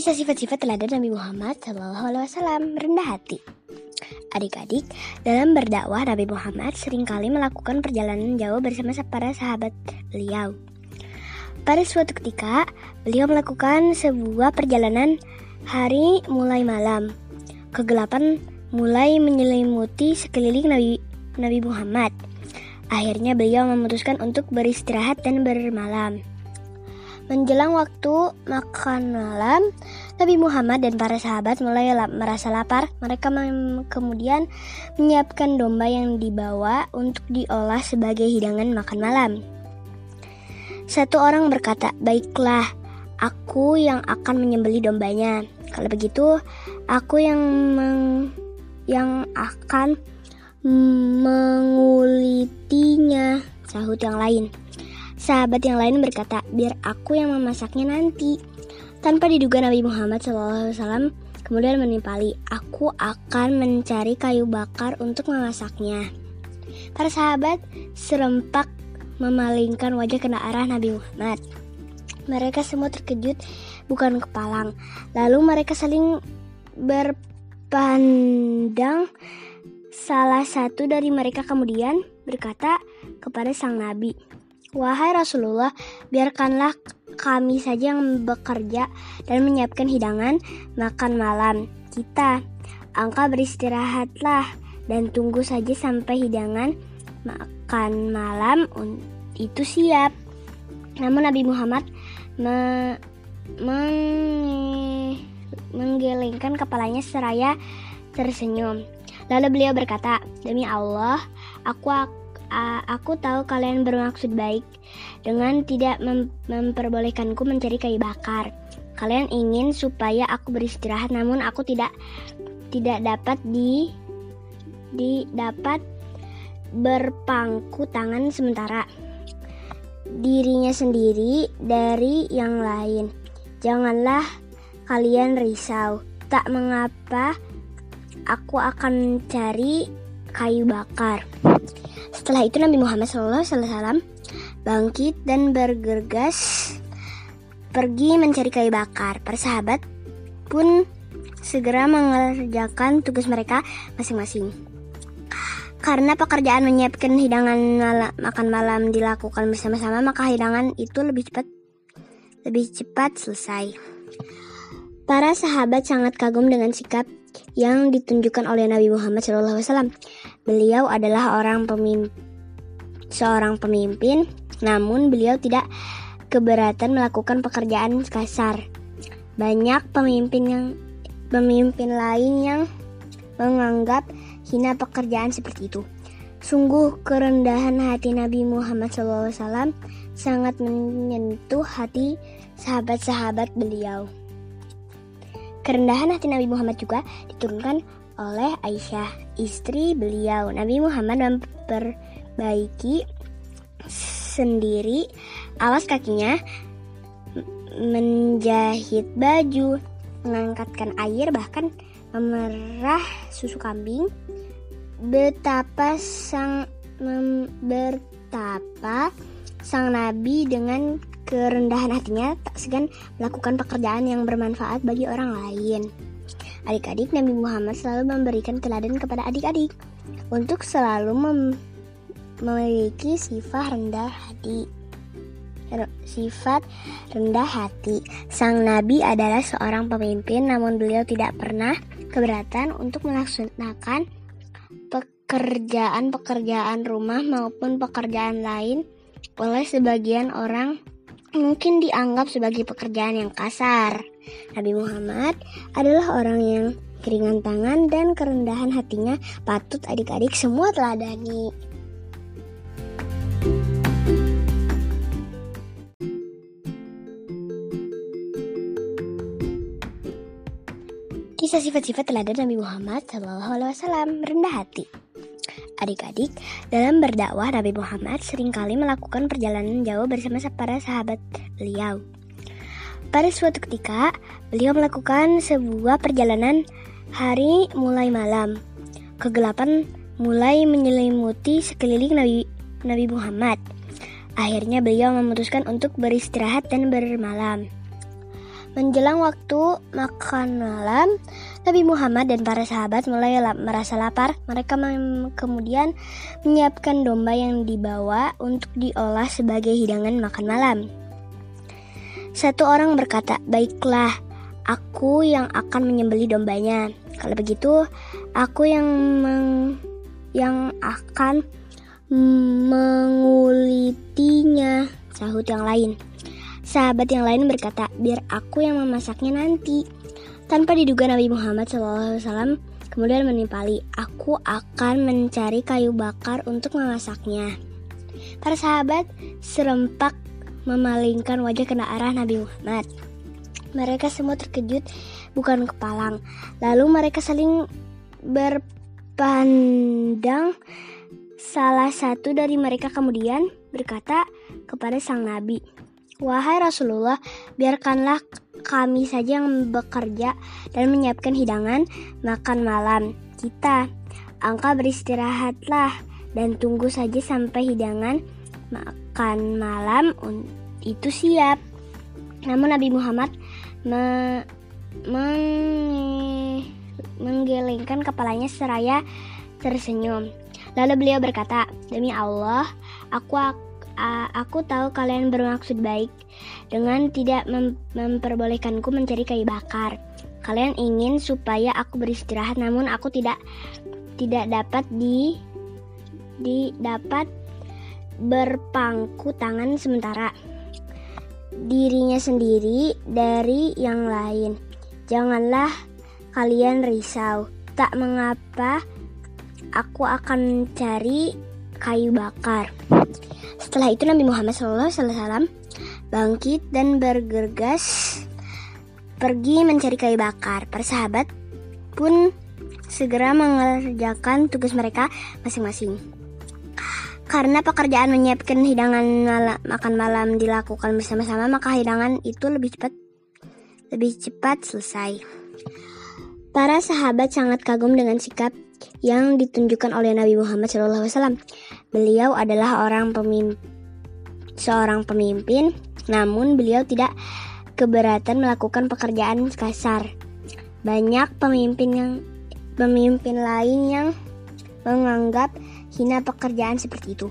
Kisah sifat-sifat teladan Nabi Muhammad SAW rendah hati. Adik-adik, dalam berdakwah Nabi Muhammad sering kali melakukan perjalanan jauh bersama para sahabat beliau. Pada suatu ketika, beliau melakukan sebuah perjalanan hari mulai malam. Kegelapan mulai menyelimuti sekeliling Nabi, Nabi Muhammad. Akhirnya beliau memutuskan untuk beristirahat dan bermalam. Menjelang waktu makan malam, Nabi Muhammad dan para sahabat mulai merasa lapar. Mereka kemudian menyiapkan domba yang dibawa untuk diolah sebagai hidangan makan malam. Satu orang berkata, "Baiklah, aku yang akan menyembeli dombanya. Kalau begitu, aku yang meng, yang akan mengulitinya." Sahut yang lain. Sahabat yang lain berkata, biar aku yang memasaknya nanti. Tanpa diduga Nabi Muhammad SAW kemudian menimpali, aku akan mencari kayu bakar untuk memasaknya. Para sahabat serempak memalingkan wajah ke arah Nabi Muhammad. Mereka semua terkejut bukan kepalang. Lalu mereka saling berpandang. Salah satu dari mereka kemudian berkata kepada sang nabi, Wahai Rasulullah, biarkanlah kami saja yang bekerja dan menyiapkan hidangan makan malam kita. Angka beristirahatlah dan tunggu saja sampai hidangan makan malam itu siap. Namun Nabi Muhammad me, meng, menggelengkan kepalanya seraya tersenyum. Lalu beliau berkata, "Demi Allah, aku akan aku tahu kalian bermaksud baik dengan tidak mem memperbolehkanku mencari kayu bakar. Kalian ingin supaya aku beristirahat, namun aku tidak tidak dapat di di dapat berpangku tangan sementara dirinya sendiri dari yang lain. Janganlah kalian risau. Tak mengapa, aku akan cari kayu bakar. Setelah itu Nabi Muhammad SAW bangkit dan bergegas pergi mencari kayu bakar. Para sahabat pun segera mengerjakan tugas mereka masing-masing. Karena pekerjaan menyiapkan hidangan malam, makan malam dilakukan bersama-sama, maka hidangan itu lebih cepat lebih cepat selesai. Para sahabat sangat kagum dengan sikap yang ditunjukkan oleh Nabi Muhammad SAW. Beliau adalah orang pemimpin, seorang pemimpin, namun beliau tidak keberatan melakukan pekerjaan kasar. Banyak pemimpin yang pemimpin lain yang menganggap hina pekerjaan seperti itu. Sungguh kerendahan hati Nabi Muhammad SAW sangat menyentuh hati sahabat-sahabat beliau. Kerendahan hati Nabi Muhammad juga diturunkan oleh Aisyah, istri beliau. Nabi Muhammad memperbaiki sendiri alas kakinya, menjahit baju, mengangkatkan air, bahkan memerah susu kambing. Betapa sang bertapa sang nabi dengan kerendahan hatinya tak segan melakukan pekerjaan yang bermanfaat bagi orang lain. Adik-adik Nabi Muhammad selalu memberikan teladan kepada adik-adik untuk selalu mem memiliki sifat rendah hati. Sifat rendah hati. Sang Nabi adalah seorang pemimpin, namun beliau tidak pernah keberatan untuk melaksanakan pekerjaan-pekerjaan rumah maupun pekerjaan lain oleh sebagian orang mungkin dianggap sebagai pekerjaan yang kasar. Nabi Muhammad adalah orang yang keringan tangan dan kerendahan hatinya patut adik-adik semua teladani. Kisah sifat-sifat teladan Nabi Muhammad SAW rendah hati. Adik-adik, dalam berdakwah Nabi Muhammad sering kali melakukan perjalanan jauh bersama para sahabat beliau. Pada suatu ketika, beliau melakukan sebuah perjalanan hari mulai malam. Kegelapan mulai menyelimuti sekeliling Nabi, Nabi Muhammad. Akhirnya beliau memutuskan untuk beristirahat dan bermalam. Menjelang waktu makan malam, Nabi Muhammad dan para sahabat mulai merasa lapar. Mereka kemudian menyiapkan domba yang dibawa untuk diolah sebagai hidangan makan malam. Satu orang berkata, "Baiklah, aku yang akan menyembeli dombanya. Kalau begitu, aku yang meng, yang akan mengulitinya." Sahut yang lain. Sahabat yang lain berkata, biar aku yang memasaknya nanti. Tanpa diduga Nabi Muhammad SAW kemudian menimpali, aku akan mencari kayu bakar untuk memasaknya. Para sahabat serempak memalingkan wajah ke arah Nabi Muhammad. Mereka semua terkejut, bukan kepalang. Lalu mereka saling berpandang. Salah satu dari mereka kemudian berkata kepada sang Nabi, Wahai Rasulullah, biarkanlah kami saja yang bekerja dan menyiapkan hidangan makan malam kita. Angka beristirahatlah dan tunggu saja sampai hidangan makan malam itu siap. Namun Nabi Muhammad me, meng, menggelengkan kepalanya seraya tersenyum. Lalu beliau berkata, "Demi Allah, aku aku tahu kalian bermaksud baik dengan tidak mem memperbolehkanku mencari kayu bakar. Kalian ingin supaya aku beristirahat, namun aku tidak tidak dapat di di dapat berpangku tangan sementara dirinya sendiri dari yang lain. Janganlah kalian risau. Tak mengapa, aku akan cari kayu bakar. Setelah itu Nabi Muhammad SAW bangkit dan bergegas pergi mencari kayu bakar. Persahabat pun segera mengerjakan tugas mereka masing-masing. Karena pekerjaan menyiapkan hidangan malam, makan malam dilakukan bersama-sama, maka hidangan itu lebih cepat lebih cepat selesai. Para sahabat sangat kagum dengan sikap yang ditunjukkan oleh Nabi Muhammad SAW. Beliau adalah orang pemimpin, seorang pemimpin, namun beliau tidak keberatan melakukan pekerjaan kasar. Banyak pemimpin yang pemimpin lain yang menganggap hina pekerjaan seperti itu.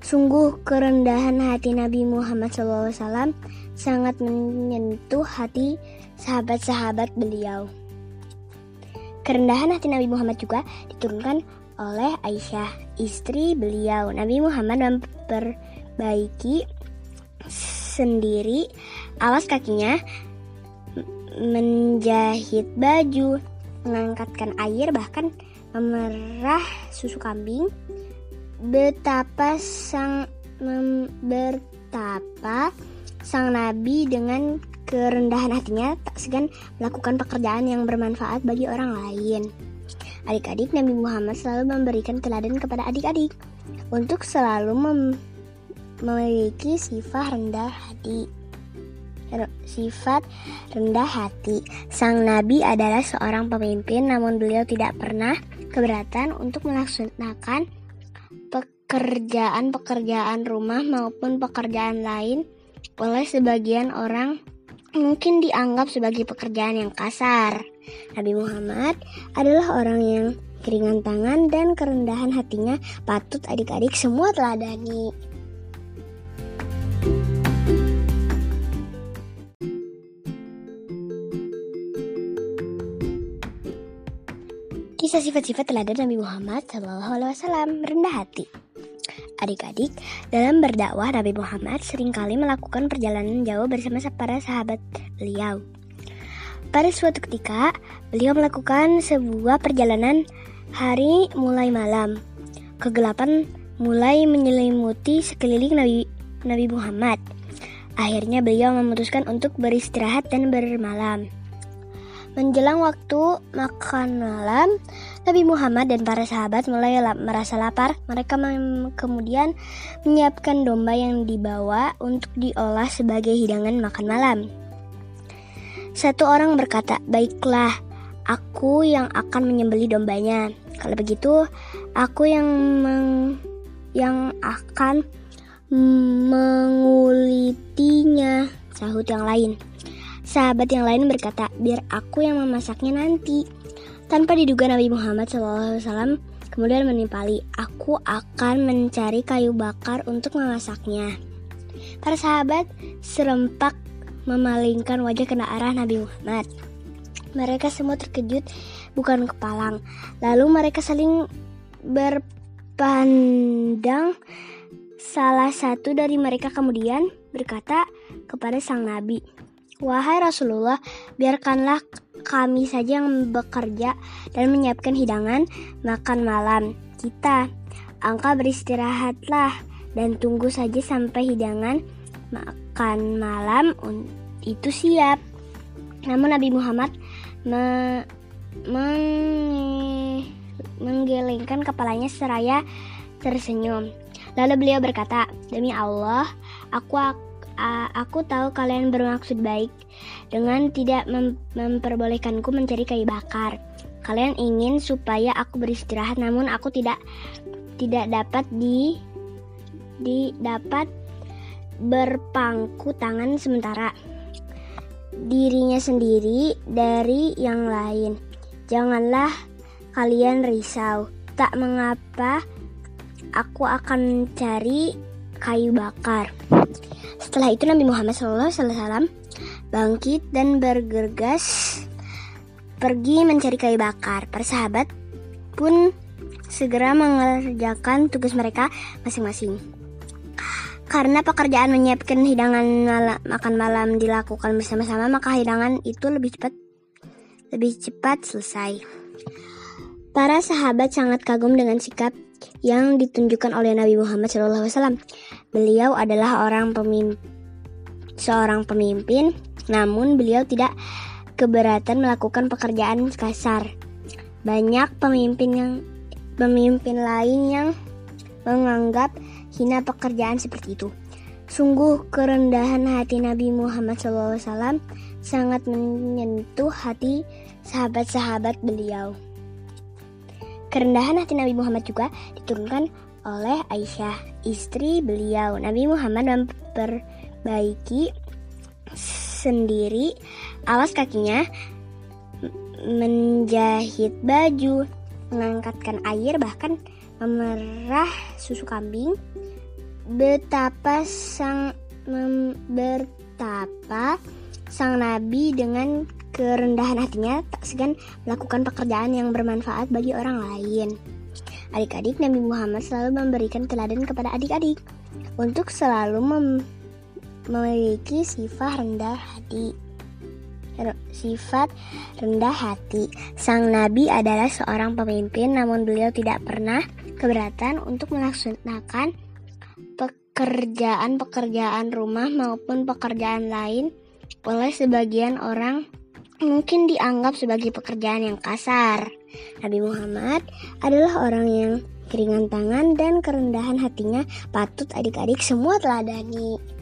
Sungguh kerendahan hati Nabi Muhammad SAW sangat menyentuh hati sahabat-sahabat beliau. Kerendahan hati Nabi Muhammad juga diturunkan oleh Aisyah, istri beliau. Nabi Muhammad memperbaiki sendiri alas kakinya, menjahit baju, mengangkatkan air, bahkan memerah susu kambing. Betapa sang mem, bertapa sang nabi dengan kerendahan hatinya tak segan melakukan pekerjaan yang bermanfaat bagi orang lain. Adik-adik Nabi Muhammad selalu memberikan teladan kepada adik-adik untuk selalu mem memiliki sifat rendah hati. Sifat rendah hati. Sang Nabi adalah seorang pemimpin, namun beliau tidak pernah keberatan untuk melaksanakan pekerjaan-pekerjaan rumah maupun pekerjaan lain oleh sebagian orang mungkin dianggap sebagai pekerjaan yang kasar. Nabi Muhammad adalah orang yang keringan tangan dan kerendahan hatinya patut adik-adik semua teladani. Sifat-sifat teladan Nabi Muhammad SAW rendah hati. Adik-adik, dalam berdakwah Nabi Muhammad sering kali melakukan perjalanan jauh bersama para sahabat beliau. Pada suatu ketika, beliau melakukan sebuah perjalanan hari mulai malam. Kegelapan mulai menyelimuti sekeliling Nabi, Nabi Muhammad. Akhirnya beliau memutuskan untuk beristirahat dan bermalam. Menjelang waktu makan malam, Nabi Muhammad dan para sahabat mulai merasa lapar. Mereka kemudian menyiapkan domba yang dibawa untuk diolah sebagai hidangan makan malam. Satu orang berkata, "Baiklah, aku yang akan menyembeli dombanya. Kalau begitu, aku yang meng, yang akan mengulitinya." Sahut yang lain. Sahabat yang lain berkata, biar aku yang memasaknya nanti. Tanpa diduga Nabi Muhammad SAW kemudian menimpali, aku akan mencari kayu bakar untuk memasaknya. Para sahabat serempak memalingkan wajah ke arah Nabi Muhammad. Mereka semua terkejut, bukan kepalang. Lalu mereka saling berpandang. Salah satu dari mereka kemudian berkata kepada sang Nabi, Wahai Rasulullah, biarkanlah kami saja yang bekerja dan menyiapkan hidangan makan malam kita. Angka beristirahatlah dan tunggu saja sampai hidangan makan malam itu siap. Namun Nabi Muhammad me, meng, menggelengkan kepalanya seraya tersenyum. Lalu beliau berkata, "Demi Allah, aku aku tahu kalian bermaksud baik dengan tidak mem memperbolehkanku mencari kayu bakar. Kalian ingin supaya aku beristirahat, namun aku tidak tidak dapat di di dapat berpangku tangan sementara dirinya sendiri dari yang lain. Janganlah kalian risau. Tak mengapa, aku akan cari kayu bakar. Setelah itu Nabi Muhammad SAW bangkit dan bergegas pergi mencari kayu bakar. Persahabat pun segera mengerjakan tugas mereka masing-masing. Karena pekerjaan menyiapkan hidangan malam, makan malam dilakukan bersama-sama, maka hidangan itu lebih cepat lebih cepat selesai. Para sahabat sangat kagum dengan sikap yang ditunjukkan oleh Nabi Muhammad SAW. Beliau adalah orang pemimpin, seorang pemimpin, namun beliau tidak keberatan melakukan pekerjaan kasar. Banyak pemimpin yang pemimpin lain yang menganggap hina pekerjaan seperti itu. Sungguh kerendahan hati Nabi Muhammad SAW sangat menyentuh hati sahabat-sahabat beliau. Kerendahan hati Nabi Muhammad juga diturunkan oleh Aisyah, istri beliau. Nabi Muhammad memperbaiki sendiri alas kakinya, menjahit baju, mengangkatkan air, bahkan memerah susu kambing. Betapa sang mem, bertapa sang nabi dengan kerendahan hatinya tak segan melakukan pekerjaan yang bermanfaat bagi orang lain. Adik-adik Nabi Muhammad selalu memberikan teladan kepada adik-adik untuk selalu mem memiliki sifat rendah hati. Sifat rendah hati. Sang Nabi adalah seorang pemimpin, namun beliau tidak pernah keberatan untuk melaksanakan pekerjaan-pekerjaan rumah maupun pekerjaan lain oleh sebagian orang mungkin dianggap sebagai pekerjaan yang kasar. Nabi Muhammad adalah orang yang keringan tangan dan kerendahan hatinya patut adik-adik semua teladani.